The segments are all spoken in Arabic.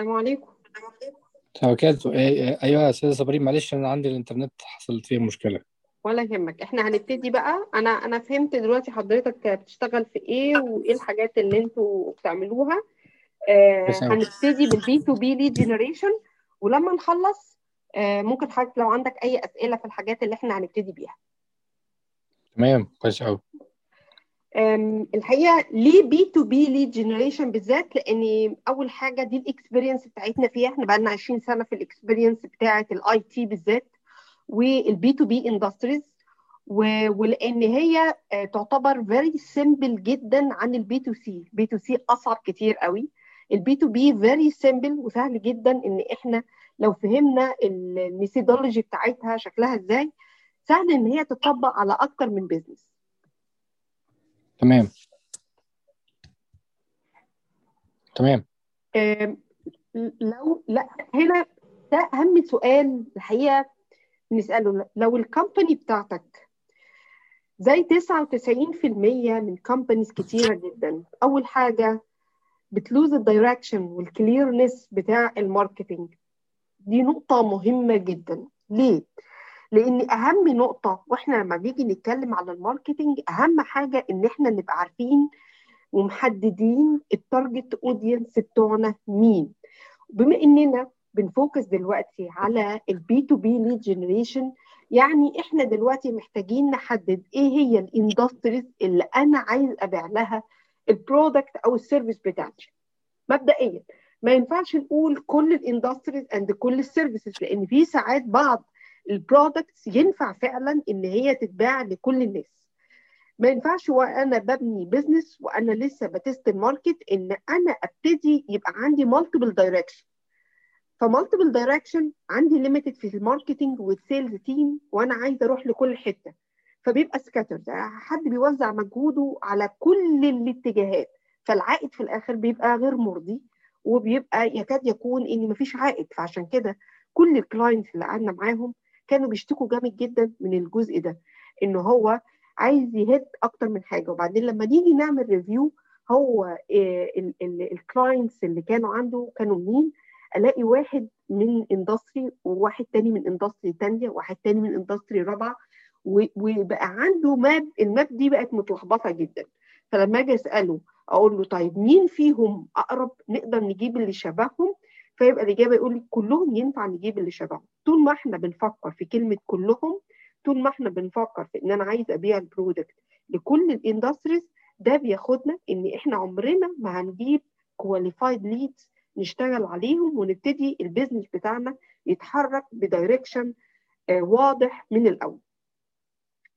السلام عليكم. وكالته أيوه يا أستاذة صابرين معلش أنا عندي الإنترنت حصلت فيه مشكلة. ولا يهمك. إحنا هنبتدي بقى. أنا أنا فهمت دلوقتي حضرتك بتشتغل في إيه وإيه الحاجات اللي أنتوا بتعملوها. آه هنبتدي بال B2B lead generation ولما نخلص آه ممكن حضرتك لو عندك أي أسئلة في الحاجات اللي إحنا هنبتدي بيها. تمام. كويس قوي الحقيقة ليه B2B lead generation بالذات؟ لأن أول حاجة دي ال experience بتاعتنا فيها. إحنا بقى لنا 20 سنة في ال experience بتاعة ال IT بالذات وال B2B industries ولأن هي آه، تعتبر very simple جدا عن البي تو سي البي تو سي اصعب كتير قوي. ال B2B very simple وسهل جدا إن إحنا لو فهمنا ال methodology بتاعتها شكلها إزاي سهل إن هي تطبق على أكتر من business تمام. تمام. لو لا هنا ده أهم سؤال الحقيقة نسأله. لو ال company بتاعتك زي 99% من companies كتيرة جدا أول حاجة بت lose ال direction وال clearance بتاع ال marketing. دي نقطة مهمة جدا. ليه؟ لأن اهم نقطة وإحنا لما بنيجي نتكلم على ال marketing اهم حاجة ان إحنا نبقى عارفين ومحددين ال target audience بتوعنا مين. بما اننا بن focus دلوقتي على ال B2B lead generation يعني إحنا دلوقتي محتاجين نحدد إيه هي ال industries اللي أنا عايز ابيع لها ال product أو ال service بتاعتي. مبدئيا ما ينفعش نقول كل ال industries and كل ال services لأن في ساعات بعض ال products ينفع فعلا إن هي تتباع لكل الناس. ما ينفعش وأنا ببني business وأنا لسه ب test ال market إن أنا أبتدي يبقى عندي multiple direction ف multiple direction عندي limited في ال marketing وال sales team وأنا عايزة أروح لكل حتة. فبيبقى scatter حد بيوزع مجهوده على كل الاتجاهات. فالعائد في الآخر بيبقى غير مرضي وبيبقى يكاد يكون إن مفيش عائد. فعشان كده كل ال clients اللي قعدنا معاهم كانوا بيشتكوا جامد جدا من الجزء ده إن هو عايز يهد أكتر من حاجة. وبعدين لما نيجي نعمل review هو ال clients اللي كانوا عنده كانوا مين؟ ألاقي واحد من industry وواحد تاني من industry تانية وواحد تاني من industry رابعة وبقى عنده map ال map دي بقت متلخبطة جدا. فلما أجي أسأله أقول له طيب مين فيهم أقرب نقدر نجيب اللي شبههم؟ فيبقى الإجابة يقول كلهم ينفع نجيب اللي شبههم طول ما إحنا بنفكر في كلمة كلهم طول ما إحنا بنفكر في إن أنا عايز أبيع ال product لكل ال industries ده بياخدنا إن إحنا عمرنا ما هنجيب qualified leads نشتغل عليهم ونبتدي ال business بتاعنا يتحرك ب direction آه، واضح من الأول.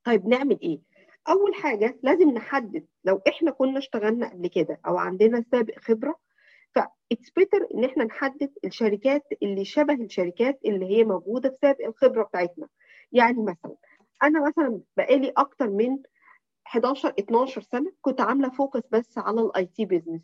طيب نعمل إيه؟ أول حاجة لازم نحدد لو إحنا كنا اشتغلنا قبل كده أو عندنا سابق خبرة that's better إن إحنا نحدد الشركات اللي شبه الشركات اللي هي موجودة سابق الخبرة بتاعتنا. يعني مثلا أنا مثلا بقالي أكتر من 11 12 سنة كنت عاملة focus بس على ال IT business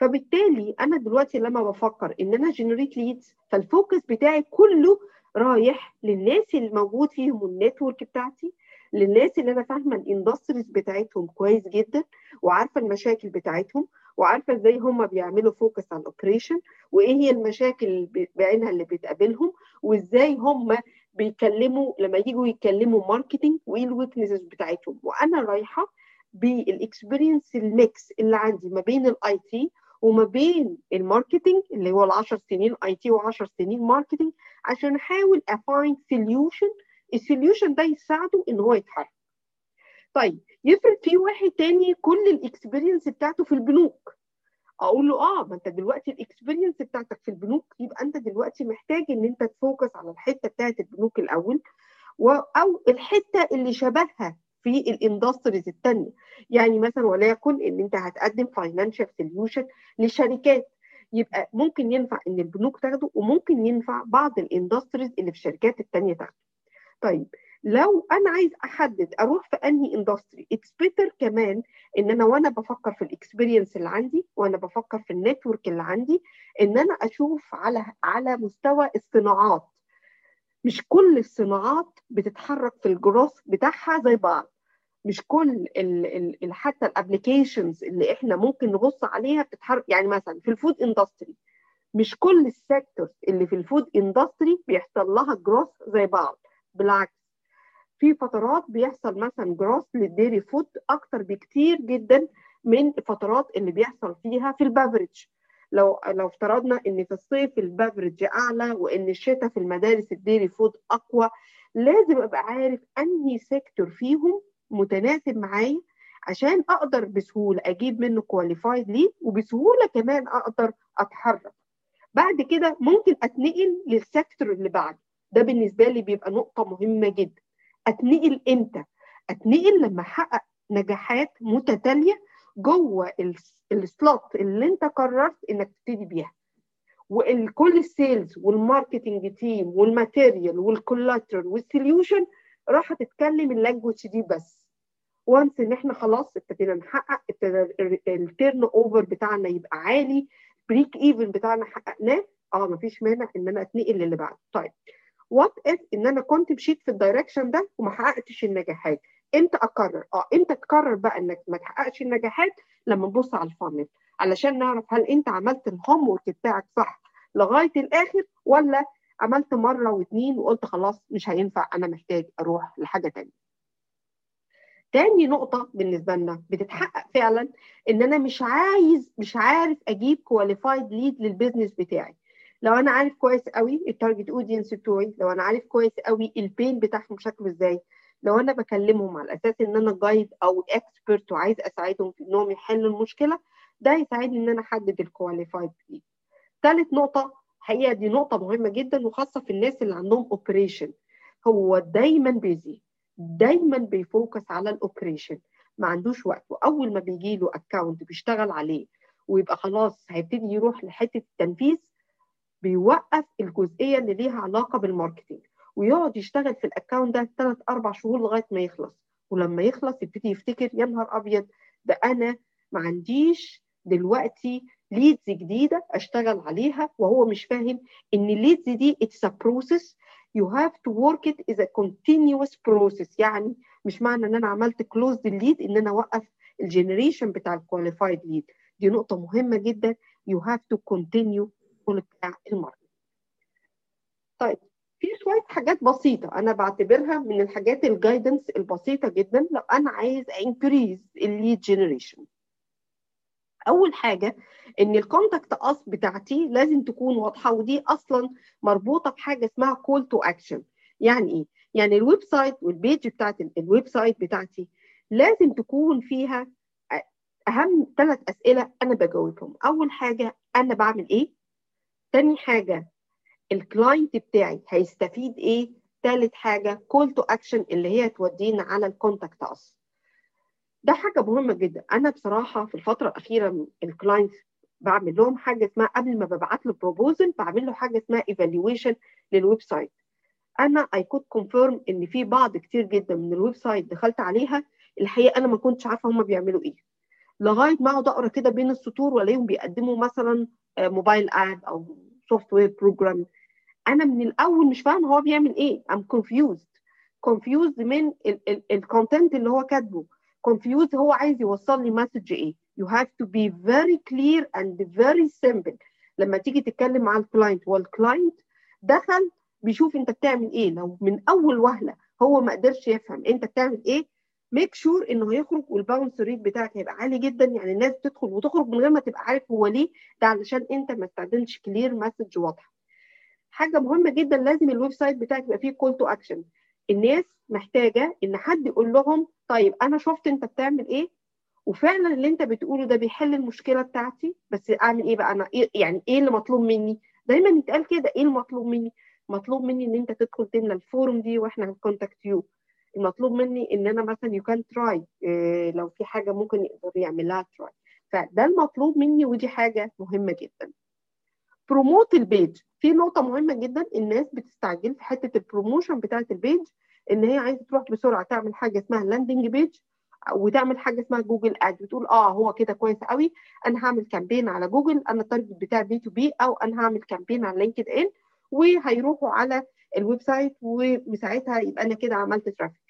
فبالتالي أنا دلوقتي لما بفكر إن أنا generate leads فال focus بتاعي كله رايح للناس اللي موجود فيهم ال network بتاعتي للناس اللي أنا فاهمة ال industries بتاعتهم كويس جدا وعارفة المشاكل بتاعتهم وعارفة إزاي هم بيعملوا focus على ال operation وإيه هي المشاكل بعينها اللي بتقابلهم وإزاي هم بيتكلموا لما يجوا يتكلموا marketing وإيه ال weaknesses بتاعتهم. وأنا رايحة بال experience ال mix اللي عندي ما بين ال IT وما بين ال marketing اللي هو ال10 سنين IT و10 سنين marketing عشان أحاول ا find solution ال solution ده يساعده إن هو يتحرك. طيب يفرض في واحد تاني كل ال experience بتاعته في البنوك. أقول له آه ما أنت دلوقتي ال experience بتاعتك في البنوك يبقى أنت دلوقتي محتاج إن أنت ت focus على الحتة بتاعت البنوك الأول أو الحتة اللي شبهها في ال industries الثانية يعني مثلا وليكن إن أنت هتقدم financial solution لشركات. يبقى ممكن ينفع إن البنوك تاخده وممكن ينفع بعض ال industries اللي في الشركات الثانية تاخده. طيب لو أنا عايز أحدد أروح في أنهي industry it's better كمان إن أنا وأنا بفكر في ال experience اللي عندي وأنا بفكر في ال network اللي عندي إن أنا أشوف على على مستوى الصناعات. مش كل الصناعات بتتحرك في ال growth بتاعها زي بعض. مش كل ال ال حتى ال applications اللي إحنا ممكن نبص عليها بتتحرك. يعني مثلا في ال food industry مش كل ال sectors اللي في ال food industry بيحصل لها growth زي بعض. بالعكس في فترات بيحصل مثلا growth لل dairy food أكتر بكتير جدا من الفترات اللي بيحصل فيها في ال beverage لو لو افترضنا إن في الصيف ال beverage أعلى وإن الشتاء في المدارس ال dairy food أقوى لازم أبقى عارف أنهي sector فيهم متناسب معايا عشان أقدر بسهولة أجيب منه qualified lead وبسهولة كمان أقدر أتحرك. بعد كده ممكن أتنقل لل sector اللي بعده. ده بالنسبة لي بيبقى نقطة مهمة جدا. اتنقل إمتى؟ اتنقل لما أحقق نجاحات متتالية جوه ال slot اللي أنت قررت إنك تبتدي بيها. وكل السيلز والماركتنج تيم والماتيريال والكولاترال والسوليوشن راح تتكلم ال language دي بس. once إن إحنا خلاص ابتدينا نحقق ال turnover بتاعنا يبقى عالي break even بتاعنا حققناه آه مفيش مانع إن أنا أتنقل للي بعده. طيب what if إن أنا كنت مشيت في ال direction ده وما حققتش النجاحات؟ إمتى أقرر؟ آه إمتى تقرر بقى إنك ما تحققش النجاحات؟ لما نبص على ال funnel علشان نعرف هل أنت عملت ال homework بتاعك صح لغاية الآخر ولا عملت مرة واثنين وقلت خلاص مش هينفع أنا محتاج أروح لحاجة تانية. تاني نقطة بالنسبة لنا بتتحقق فعلا إن أنا مش عايز مش عارف أجيب qualified lead لل business بتاعي. لو أنا عارف كويس قوي ال target audience بتوعي لو أنا عارف كويس قوي ال pain بتاعهم شكله إزاي لو أنا بكلمهم على أساس إن أنا guide أو expert وعايز أساعدهم في إنهم يحلوا المشكلة ده يساعدني إن أنا أحدد ال qualified lead ثالث نقطة حقيقة دي نقطة مهمة جدا وخاصة في الناس اللي عندهم operation هو دايما busy دايما بي focus على ال operation ما عندوش وقت وأول ما بيجي له account بيشتغل عليه ويبقى خلاص هيبتدي يروح لحتة التنفيذ بيوقف الجزئية اللي ليها علاقة بال marketing ويقعد يشتغل في ال account ده ثلاث أربع شهور لغاية ما يخلص. ولما يخلص يبتدي يفتكر يا نهار أبيض ده أنا ما عنديش دلوقتي leads جديدة أشتغل عليها وهو مش فاهم إن ال leads دي it's a process you have to work it as a continuous process. يعني مش معنى إن أنا عملت close ال lead إن أنا أوقف ال generation بتاع ال qualified lead دي نقطة مهمة جدا. You have to continue الشغل بتاع ال market طيب في شوية حاجات بسيطة أنا بعتبرها من الحاجات ال guidance البسيطة جدا. لو أنا عايز increase ال lead generation أول حاجة إن ال contact us بتاعتي لازم تكون واضحة ودي أصلا مربوطة بحاجة اسمها call to action يعني إيه؟ يعني ال website وال page بتاعت ال website بتاعتي لازم تكون فيها أهم ثلاث أسئلة أنا بجاوبهم. أول حاجة أنا بعمل إيه؟ تاني حاجة ال client بتاعي هيستفيد إيه؟ ثالث حاجة call to action اللي هي تودينا على ال contact us ده حاجة مهمة جدا. أنا بصراحة في الفترة الأخيرة ال client بعمل لهم حاجة اسمها قبل ما ببعت له proposal بعمل له حاجة اسمها evaluation لل website أنا I could confirm إن في بعض كتير جدا من ال website دخلت عليها الحقيقة أنا ما كنتش عارفة هم بيعملوا إيه. لغاية ما أقعد أقرأ كده بين السطور وألاقيهم بيقدموا مثلا mobile app أو software program أنا من الأول مش فاهم هو بيعمل إيه. I'm confused confused من ال content اللي هو كاتبه. Confused هو عايز يوصل لي message إيه. You have to be very clear and very simple. لما تيجي تتكلم مع ال client وال client دخل بيشوف أنت بتعمل إيه. لو من أول وهلة هو ما قدرش يفهم أنت بتعمل إيه make sure إنه هيخرج وال bounce rate بتاعك هيبقى عالي جدا. يعني الناس بتدخل وتخرج من غير ما تبقى عارف هو ليه ده علشان أنت ما استخدمتش clear message واضحة. حاجة مهمة جدا لازم ال website بتاعك يبقى فيه call to action الناس محتاجة إن حد يقول لهم طيب أنا شفت أنت بتعمل إيه؟ وفعلا اللي أنت بتقوله ده بيحل المشكلة بتاعتي بس أعمل إيه بقى؟ أنا إيه يعني إيه اللي مطلوب مني؟ دايما يتقال كده إيه المطلوب مني؟ مطلوب مني إن أنت تدخل تملى ال form دي وإحنا هن contact you المطلوب مني إن أنا مثلا you can try لو في حاجة ممكن يقدر يعمل لها try فده المطلوب مني ودي حاجة مهمة جدا. promote ال page في نقطة مهمة جدا الناس بتستعجل في حتة ال promotion بتاعة ال page إن هي عايزة تروح بسرعة تعمل حاجة اسمها landing page وتعمل حاجة اسمها Google Ad بتقول آه هو كده كويس قوي أنا هعمل campaign على جوجل أنا ال target بتاعي B to B أو أنا هعمل campaign على لينكد ان وهيروحوا على ال website وساعتها يبقى أنا كده عملت traffic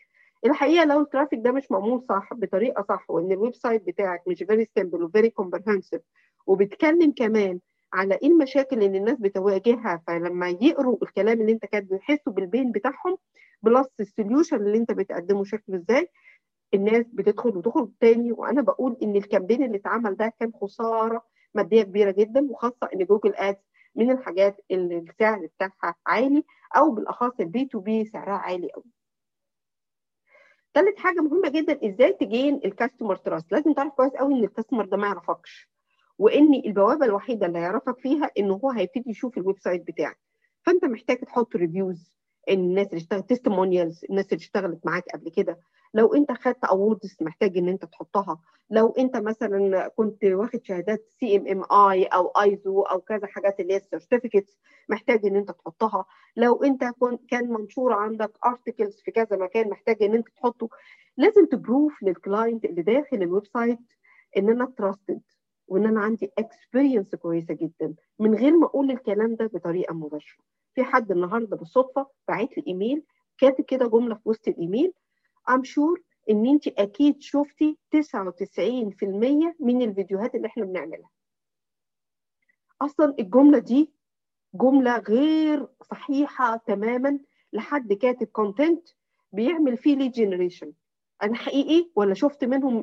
الحقيقة لو ال traffic ده مش معمول صح بطريقة صح وإن ال website بتاعك مش very simple و very comprehensive وبتكلم كمان على إيه المشاكل اللي الناس بتواجهها فلما يقروا الكلام اللي أنت كاتبه يحسوا بال pain بتاعهم plus ال solution اللي أنت بتقدمه شكله إزاي الناس بتدخل وتخرج تاني. وأنا بقول إن ال campaign اللي اتعمل ده كان خسارة مادية كبيرة جدا وخاصة إن جوجل ads من الحاجات اللي السعر بتاعها عالي أو بالأخص ال B to B سعرها عالي قوي ثالث حاجة مهمة جدا إزاي تgain ال customer trust لازم تعرف كويس قوي إن ال customer ده ما يعرفكش وإن البوابة الوحيدة اللي هيعرفك فيها إن هو هيبتدي يشوف ال website بتاعك. فأنت محتاج تحط reviews الناس اللي اشتغلت testimonials الناس اللي اشتغلت معاك قبل كده. لو انت خدت awards محتاج ان انت تحطها لو انت مثلا كنت واخد شهادات CMMI أو ايزو أو كذا حاجات اللي هي ال certificates محتاج ان انت تحطها. لو انت كان منشور عندك articles في كذا مكان محتاج ان انت تحطه لازم ت prove لل client اللي داخل ال website ان أنا trusted وان أنا عندي experience كويسة جدا. من غير ما أقول الكلام ده بطريقة مباشرة. في حد النهارده بالصدفة باعت لي إيميل كاتب كده جملة في وسط الإيميل I'm sure إن انت أكيد شفتي 99% من الفيديوهات اللي إحنا بنعملها. أصلا الجملة دي جملة غير صحيحة تماما لحد كاتب content بيعمل فيه lead generation أنا حقيقي ولا شفت منهم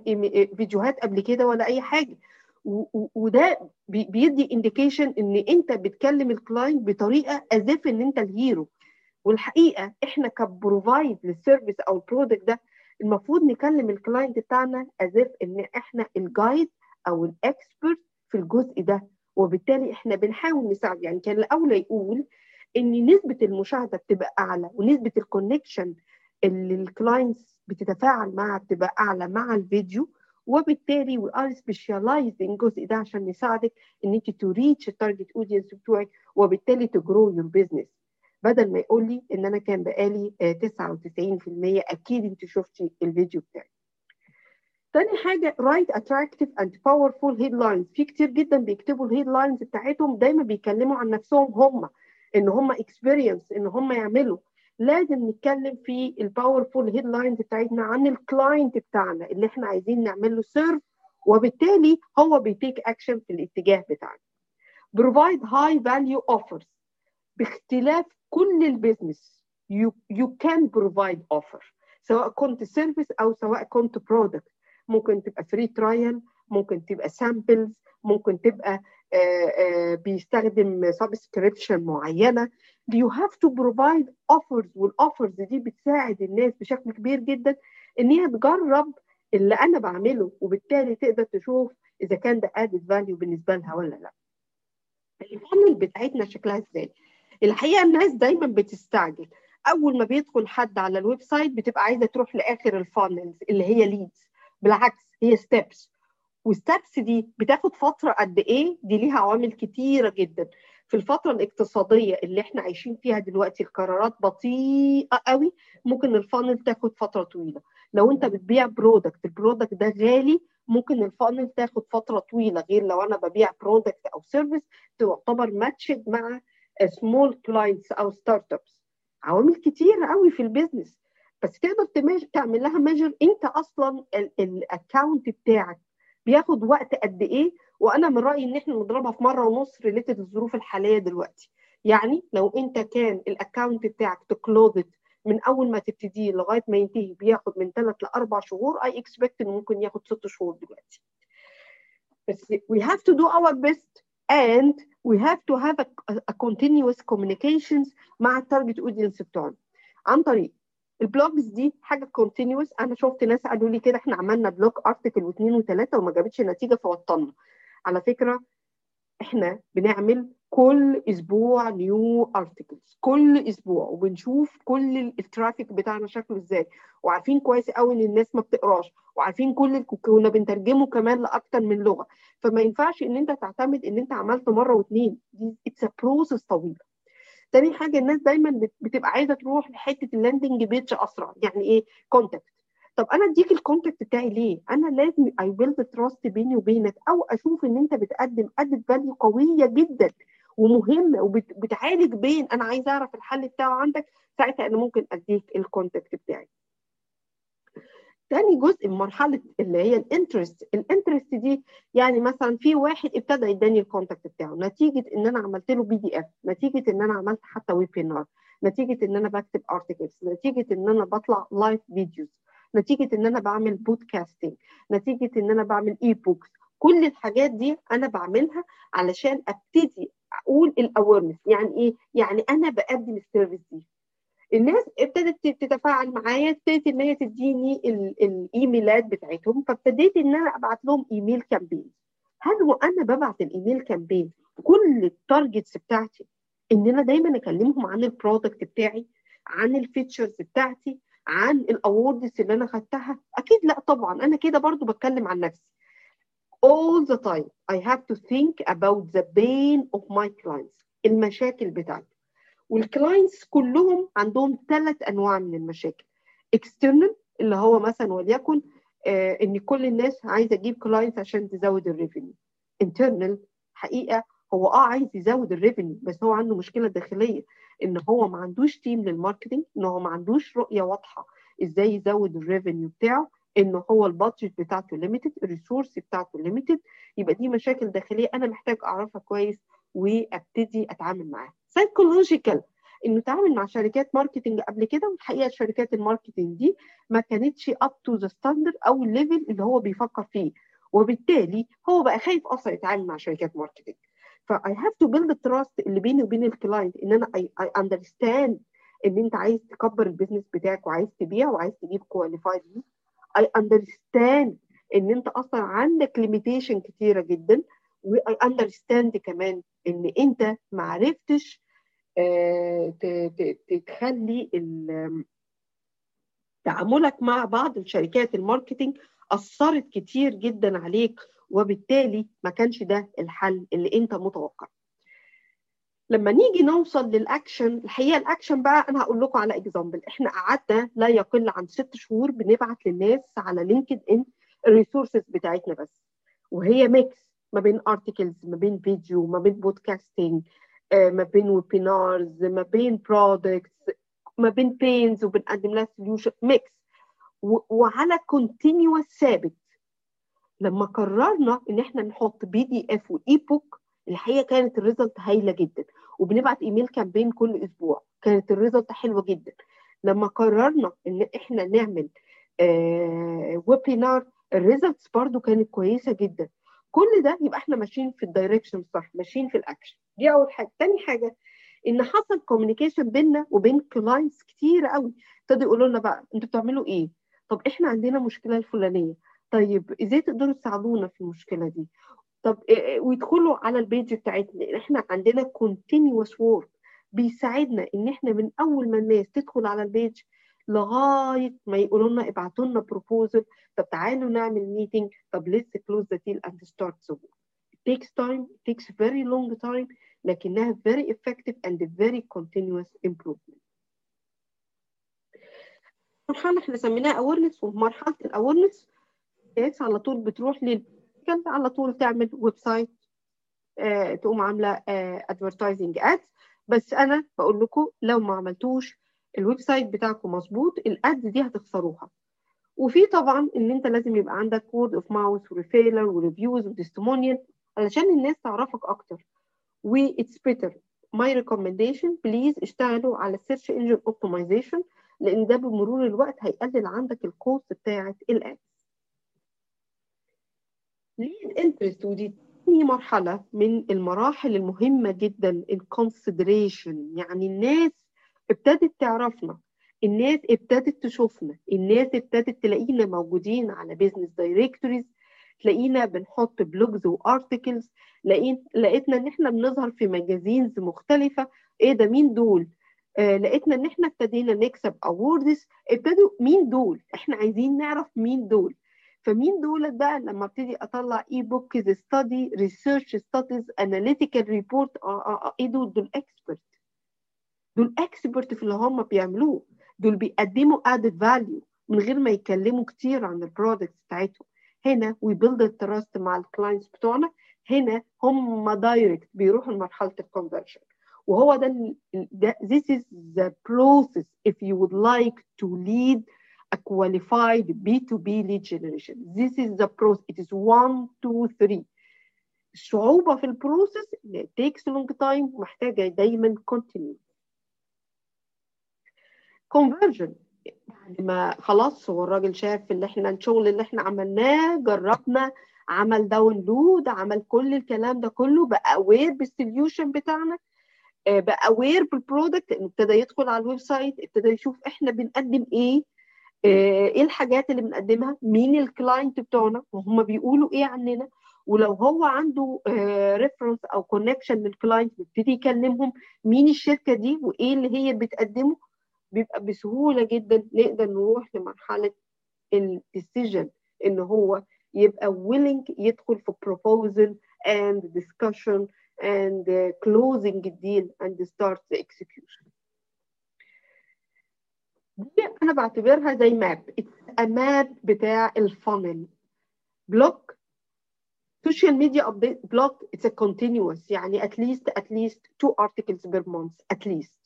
فيديوهات قبل كده ولا أي حاجة. وده بيدي indication إن أنت بتكلم ال client بطريقة as if إن أنت ال hero والحقيقة إحنا ك provide لل service أو ال product ده المفروض نكلم ال client بتاعنا as if إن إحنا ال guide أو ال expert في الجزء ده. وبالتالي إحنا بنحاول نساعد يعني كان الاولى يقول إن نسبة المشاهدة بتبقى أعلى ونسبة ال connection اللي ال clients بتتفاعل معها بتبقى أعلى مع الفيديو وبالتالي we are specialized الجزء ده عشان نساعدك إن أنت to reach ال target audience بتوعك وبالتالي ت grow your business بدل ما يقول لي إن أنا كان بقالي 99% أكيد أنت شفتي الفيديو بتاعي. تاني حاجة write attractive and powerful headlines. في كتير جدا بيكتبوا ال headlines بتاعتهم دايما بيتكلموا عن نفسهم هم إن هم experience إن هم يعملوا. لازم نتكلم في ال powerful headlines بتاعتنا عن ال client بتاعنا اللي إحنا عايزين نعمل له serve وبالتالي هو بي take action في الاتجاه بتاعنا. provide high value offers. باختلاف كل ال business you can provide offer سواء كنت service أو سواء كنت product ممكن تبقى free trial ممكن تبقى samples ممكن تبقى آآ آآ بيستخدم subscription معينة you have to provide offers وال offers دي بتساعد الناس بشكل كبير جدا إن هي تجرب اللي أنا بعمله وبالتالي تقدر تشوف إذا كان ده added value بالنسبة لها ولا لأ. ال funnel بتاعتنا شكلها إزاي؟ الحقيقة الناس دايما بتستعجل. أول ما بيدخل حد على ال website بتبقى عايزة تروح لآخر ال funnels اللي هي leads بالعكس هي steps وال steps دي بتاخد فترة قد إيه؟ دي ليها عوامل كتيرة جدا. في الفترة الاقتصادية اللي إحنا عايشين فيها دلوقتي القرارات بطيئة قوي ممكن ال funnel تاخد فترة طويلة. لو أنت بتبيع product ال product ده غالي ممكن ال funnel تاخد فترة طويلة. غير لو أنا ببيع product أو service تعتبر matched مع small clients أو startups عوامل كتير قوي في ال business بس تقدر تعمل لها measure أنت أصلا ال account بتاعك بياخد وقت قد إيه؟ وأنا من رأيي إن إحنا نضربها في مرة ونص related للظروف الحالية دلوقتي. يعني لو أنت كان ال account بتاعك ت closed من أول ما تبتديه لغاية ما ينتهي بياخد من ثلاث لاربع شهور I expect إنه ممكن ياخد ست شهور دلوقتي. بس we have to do our best and we have to have a, a continuous communications مع ال target audience بتوعنا. عن طريق ال blogs دي حاجة continuous أنا شفت ناس قالوا لي كده إحنا عملنا blog article واثنين وثلاثة وما جابتش نتيجة فوطنا على فكرة إحنا بنعمل كل أسبوع new articles كل أسبوع. وبنشوف كل ال traffic بتاعنا شكله إزاي. وعارفين كويس قوي إن الناس ما بتقراش. وعارفين كل كنا بنترجمه كمان لأكتر من لغة. فما ينفعش إن أنت تعتمد إن أنت عملت مرة واثنين دي it's process طويله تاني حاجة الناس دايما بتبقى عايزة تروح لحتة ال landing page أسرع. يعني إيه؟ contact طب أنا أديك ال contact بتاعي ليه؟ أنا لازم I build trust بيني وبينك. أو أشوف إن أنت بتقدم added value قوية جدا. ومهمه وبتعالج pain أنا عايز أعرف الحل بتاعه عندك ساعتها أنا ممكن أديك ال contact بتاعي. تاني جزء من مرحلة اللي هي ال interest ال interest دي يعني مثلا في واحد ابتدى يداني ال contact بتاعه نتيجة إن أنا عملت له PDF نتيجة إن أنا عملت حتى webinar نتيجة إن أنا بكتب articles نتيجة إن أنا بطلع live videos نتيجة إن أنا بعمل podcasting نتيجة إن أنا بعمل e-books كل الحاجات دي أنا بعملها علشان أبتدي أقول ال awareness يعني إيه؟ يعني أنا بقدم ال service دي. الناس ابتدت تتفاعل معايا ابتدت إن هي تديني الإيميلات بتاعتهم فابتديت إن أنا أبعت لهم email campaign هل وأنا ببعت ال email campaign كل ال targets بتاعتي. ان أنا دايما اكلمهم عن ال product بتاعي عن ال features بتاعتي عن ال awards اللي أنا خدتها. أكيد لأ طبعا. أنا كده برضو بتكلم عن نفسي. All the time. I have to think about the pain of my clients. المشاكل بتاعتي. وال clients كلهم عندهم ثلاث أنواع من المشاكل. external اللي هو مثلا وليكن آه إن كل الناس عايزة تجيب clients عشان تزود ال revenue internal حقيقة هو آه عايز يزود ال revenue بس هو عنده مشكلة داخلية. إن هو ما عندوش team لل marketing إن هو ما عندوش رؤية واضحة إزاي يزود ال revenue بتاعه. ان هو ال budget بتاعته limited ال resource بتاعته limited يبقى دي مشاكل داخلية أنا محتاج أعرفها كويس وأبتدي أتعامل معاها. psychological إنه اتعامل مع شركات marketing قبل كده والحقيقة شركات ال marketing دي ما كانتش up to the standard أو ال level اللي هو بيفكر فيه. وبالتالي هو بقى خايف أصلا يتعامل مع شركات marketing ف I have to build the trust اللي بيني وبين ال client إن أنا I understand إن أنت عايز تكبر ال business بتاعك وعايز تبيع وعايز تجيب qualified I understand إن أنت أصلا عندك limitation كتيرة جدا و I understand كمان إن أنت ما عرفتش آه تخلي تعاملك مع بعض الشركات ال marketing أثرت كتير جدا عليك وبالتالي ما كانش ده الحل اللي أنت متوقع. لما نيجي نوصل للأكشن الحقيقة الأكشن بقى أنا هقول لكم على example إحنا قعدنا لا يقل عن ست شهور بنبعت للناس على LinkedIn ال resources بتاعتنا بس. وهي mix ما بين articles ما بين فيديو ما بين podcasting ما بين webinars ما بين products ما بين pains وبنقدم لها solution mix وعلى continuous ثابت. لما قررنا إن إحنا نحط PDF و e-book الحقيقة كانت ال result هايلة جدا. وبنبعت email campaign كل أسبوع. كانت ال result حلوة جدا. لما قررنا إن إحنا نعمل آه webinar ال results برضو كانت كويسة جدا. كل ده يبقى إحنا ماشيين في ال direction الصح ماشيين في الاكشن دي أول حاجة. تاني حاجة إن حصل communication بيننا وبين clients كتير قوي. ابتدوا يقولوا لنا بقى أنتوا بتعملوا إيه؟ طب إحنا عندنا مشكلة الفلانية. طيب إزاي تقدروا تساعدونا في المشكلة دي؟ طب ويدخلوا على ال page بتاعتنا. إحنا عندنا continuous work بيساعدنا إن إحنا من أول ما الناس تدخل على ال page لغاية ما يقولوا لنا ابعتوا لنا proposal طب تعالوا نعمل meeting طب the deal and start the work. It takes time it takes very long time لكنها very effective and very continuous improvement. مرحلة إحنا سميناها awareness ومرحلة ال awareness ناس على طول بتروح لل على طول تعمل website آه، تقوم عاملة advertising آه ads بس أنا بقول لكم لو ما عملتوش ال website بتاعكم مظبوط ال ads دي هتخسروها. وفي طبعا إن أنت لازم يبقى عندك word of mouth و referral و reviews و testimonial علشان الناس تعرفك أكتر. و it's better my recommendation please اشتغلوا على ال search engine optimization لأن ده بمرور الوقت هيقلل عندك ال cost بتاعه ال ads lead ودي تاني مرحلة من المراحل المهمة جدا ال consideration يعني الناس ابتدت تعرفنا الناس ابتدت تشوفنا الناس ابتدت تلاقينا موجودين على business directories تلاقينا بنحط blogs و articles لقيتنا إن إحنا بنظهر في magazines مختلفة. إيه ده؟ مين دول؟ آه لقيتنا إن إحنا ابتدينا نكسب awards ابتدوا مين دول؟ إحنا عايزين نعرف مين دول. فمين دول بقى لما ابتدي اطلع e-books study research studies analytical report إيه دول؟ دول expert دول expert في اللي هم بيعملوه. دول بيقدموا added value من غير ما يتكلموا كتير عن ال products بتاعتهم. هنا we build ال trust مع ال clients بتوعنا. هنا هم direct بيروحوا لمرحلة ال conversion وهو ده this is the process if you would like to lead a qualified B2B lead generation. This is the process. It is one, two, three. الصعوبة في ال process takes long time محتاجة دايما continue. conversion بعد ما خلاص هو الراجل شاف اللي إحنا الشغل اللي إحنا عملناه جربنا عمل download عمل كل الكلام ده كله بقى aware بال solution بتاعنا بقى aware بال product ابتدى يدخل على ال website ابتدى يشوف إحنا بنقدم إيه إيه الحاجات اللي بنقدمها؟ مين ال client بتوعنا؟ وهم بيقولوا إيه عننا؟ ولو هو عنده reference أو connection لل client بيبتدي يكلمهم مين الشركة دي وإيه اللي هي بتقدمه بيبقى بسهولة جدا نقدر نروح لمرحلة ال decision إن هو يبقى willing يدخل في and uh, closing the deal and start the execution. دي أنا بعتبرها زي map map بتاع ال funnel blog social media update. Blog. It's a continuous. يعني least two articles per month. At least.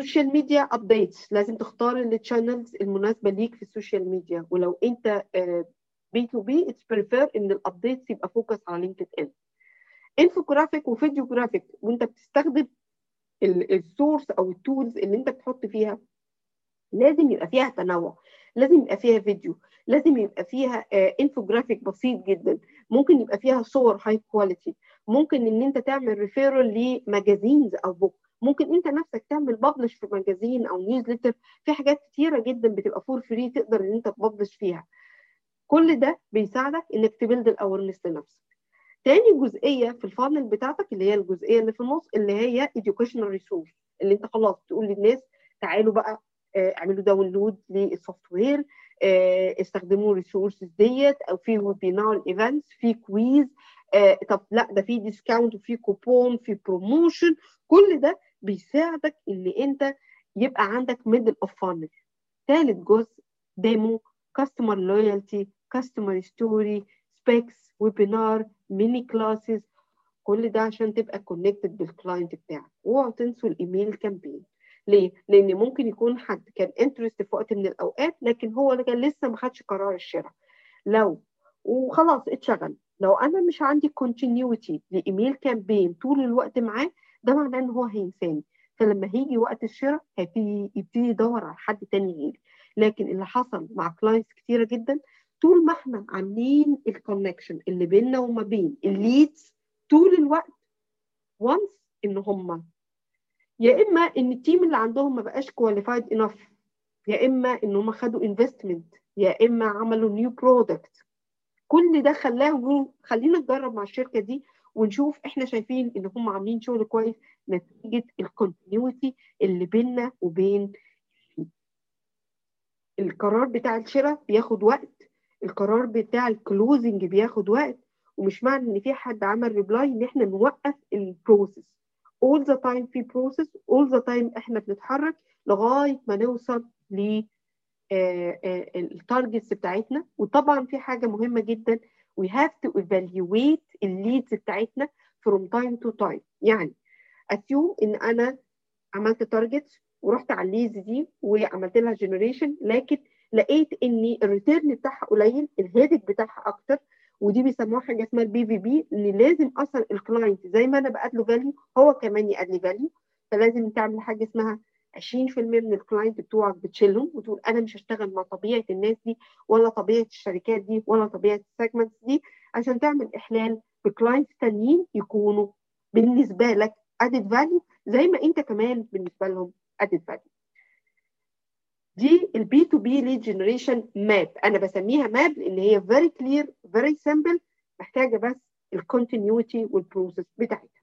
Social media updates. لازم تختار ال channels المناسبة ليك في ال social media ولو أنت B2B it's prefer إن ال updates يبقى focus على LinkedIn infographic و video graphic وأنت بتستخدم ال source أو ال tools اللي أنت بتحط فيها لازم يبقى فيها تنوع لازم يبقى فيها فيديو لازم يبقى فيها انفوجرافيك بسيط جدا ممكن يبقى فيها صور high quality ممكن إن أنت تعمل referral ل magazines أو book ممكن أنت نفسك تعمل publish في magazine أو newsletter في حاجات كتيرة جدا بتبقى for free تقدر إن أنت ت publish فيها. كل ده بيساعدك إنك ت build ال awareness لنفسك. تاني جزئية في ال funnel بتاعتك اللي هي الجزئية اللي في النص اللي هي educational resource اللي أنت خلاص تقول للناس تعالوا بقى اعملوا download لل software استخدموا ال resources ديت أو في webinar events في quiz طب لا ده في discount وفي كوبون في promotion كل ده بيساعدك إن أنت يبقى عندك middle of funnel ثالث جزء demo customer loyalty customer story speaks webinar mini classes كل ده عشان تبقى connected بال client بتاعك. اوعوا تنسوا ال email campaign ليه؟ لأن ممكن يكون حد كان interest في وقت من الأوقات لكن هو كان لسه ما خدش قرار الشراء. لو وخلاص اتشغل. لو أنا مش عندي continuity ل email campaign طول الوقت معاه ده معناه إن هو هينساني فلما هيجي وقت الشراء هيبتدي يبتدي يدور على حد تاني غيري. لكن اللي حصل مع clients كتيرة جدا طول ما إحنا عاملين ال connection اللي بيننا وما بين ال leads طول الوقت once إن هم يا إما إن ال team اللي عندهم ما بقاش qualified enough يا إما إن هم خدوا investment يا إما عملوا new product كل ده خلاهم خلينا نجرب مع الشركة دي ونشوف إحنا شايفين إن هم عاملين شغل كويس نتيجة ال continuity اللي بيننا وبين القرار بتاع الشراء بياخد وقت القرار بتاع ال closing بياخد وقت ومش معنى إن في حد عمل reply إن إحنا نوقف ال process all the time في process all the time إحنا بنتحرك لغاية ما نوصل ل ال targets بتاعتنا. وطبعا في حاجة مهمة جدا. We have to evaluate ال leads بتاعتنا from time to time. يعني assume إن أنا عملت target ورحت على ال leads دي وعملت لها generation لكن لقيت ان ال return بتاعها قليل ال headache بتاعها أكتر. ودي بيسموها حاجة اسمها البي في بي ان لازم أصلا ال client زي ما أنا ب add له value هو كمان ي add لي value فلازم تعمل حاجة اسمها 20% من ال client بتوعك بتشيلهم وتقول أنا مش هشتغل مع طبيعة الناس دي ولا طبيعة الشركات دي ولا طبيعة ال segments دي عشان تعمل إحلال ب clients تانيين يكونوا بالنسبة لك add value زي ما أنت كمان بالنسبة لهم add value دي ال B2B lead generation map أنا بسميها map لأن هي very clear very simple محتاجة بس ال continuity وال process بتاعتها.